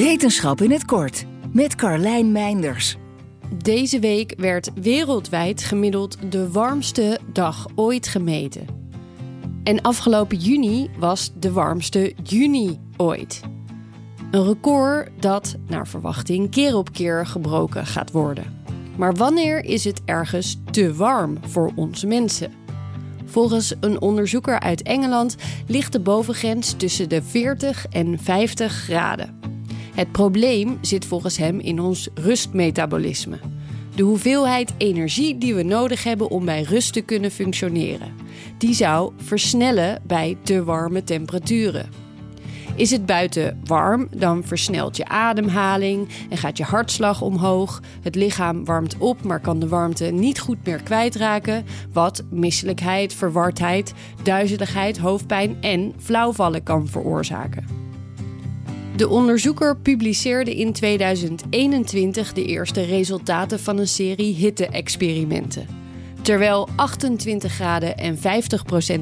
Wetenschap in het kort met Carlijn Meinders. Deze week werd wereldwijd gemiddeld de warmste dag ooit gemeten. En afgelopen juni was de warmste juni ooit. Een record dat, naar verwachting, keer op keer gebroken gaat worden. Maar wanneer is het ergens te warm voor onze mensen? Volgens een onderzoeker uit Engeland ligt de bovengrens tussen de 40 en 50 graden. Het probleem zit volgens hem in ons rustmetabolisme. De hoeveelheid energie die we nodig hebben om bij rust te kunnen functioneren. Die zou versnellen bij te warme temperaturen. Is het buiten warm, dan versnelt je ademhaling en gaat je hartslag omhoog. Het lichaam warmt op, maar kan de warmte niet goed meer kwijtraken. Wat misselijkheid, verwardheid, duizeligheid, hoofdpijn en flauwvallen kan veroorzaken. De onderzoeker publiceerde in 2021 de eerste resultaten van een serie hitte-experimenten. Terwijl 28 graden en 50%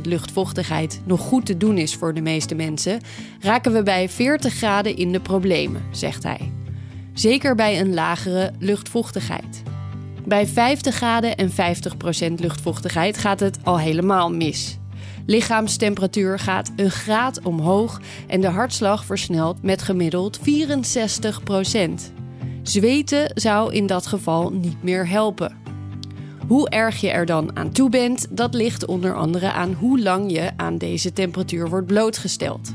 luchtvochtigheid nog goed te doen is voor de meeste mensen, raken we bij 40 graden in de problemen, zegt hij. Zeker bij een lagere luchtvochtigheid. Bij 50 graden en 50% luchtvochtigheid gaat het al helemaal mis. Lichaamstemperatuur gaat een graad omhoog en de hartslag versnelt met gemiddeld 64% Zweten zou in dat geval niet meer helpen. Hoe erg je er dan aan toe bent, dat ligt onder andere aan hoe lang je aan deze temperatuur wordt blootgesteld.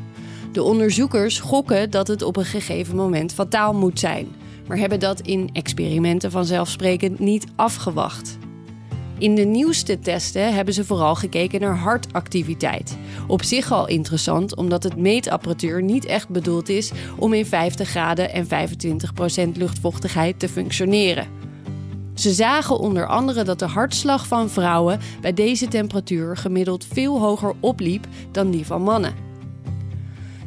De onderzoekers gokken dat het op een gegeven moment fataal moet zijn, maar hebben dat in experimenten vanzelfsprekend niet afgewacht. In de nieuwste testen hebben ze vooral gekeken naar hartactiviteit. Op zich al interessant, omdat het meetapparatuur niet echt bedoeld is om in 50 graden en 25% luchtvochtigheid te functioneren. Ze zagen onder andere dat de hartslag van vrouwen bij deze temperatuur gemiddeld veel hoger opliep dan die van mannen.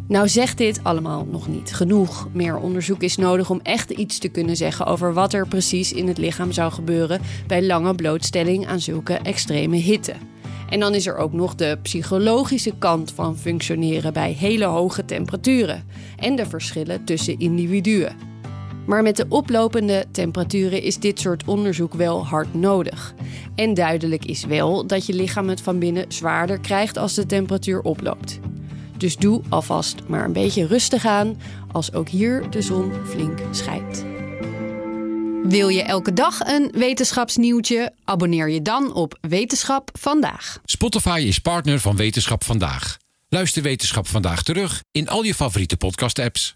Nou zegt dit allemaal nog niet genoeg. Meer onderzoek is nodig om echt iets te kunnen zeggen over wat er precies in het lichaam zou gebeuren bij lange blootstelling aan zulke extreme hitte. En dan is er ook nog de psychologische kant van functioneren bij hele hoge temperaturen en de verschillen tussen individuen. Maar met de oplopende temperaturen is dit soort onderzoek wel hard nodig. En duidelijk is wel dat je lichaam het van binnen zwaarder krijgt als de temperatuur oploopt. Dus doe alvast maar een beetje rustig aan als ook hier de zon flink schijnt. Wil je elke dag een wetenschapsnieuwtje? Abonneer je dan op Wetenschap vandaag. Spotify is partner van Wetenschap vandaag. Luister Wetenschap vandaag terug in al je favoriete podcast-apps.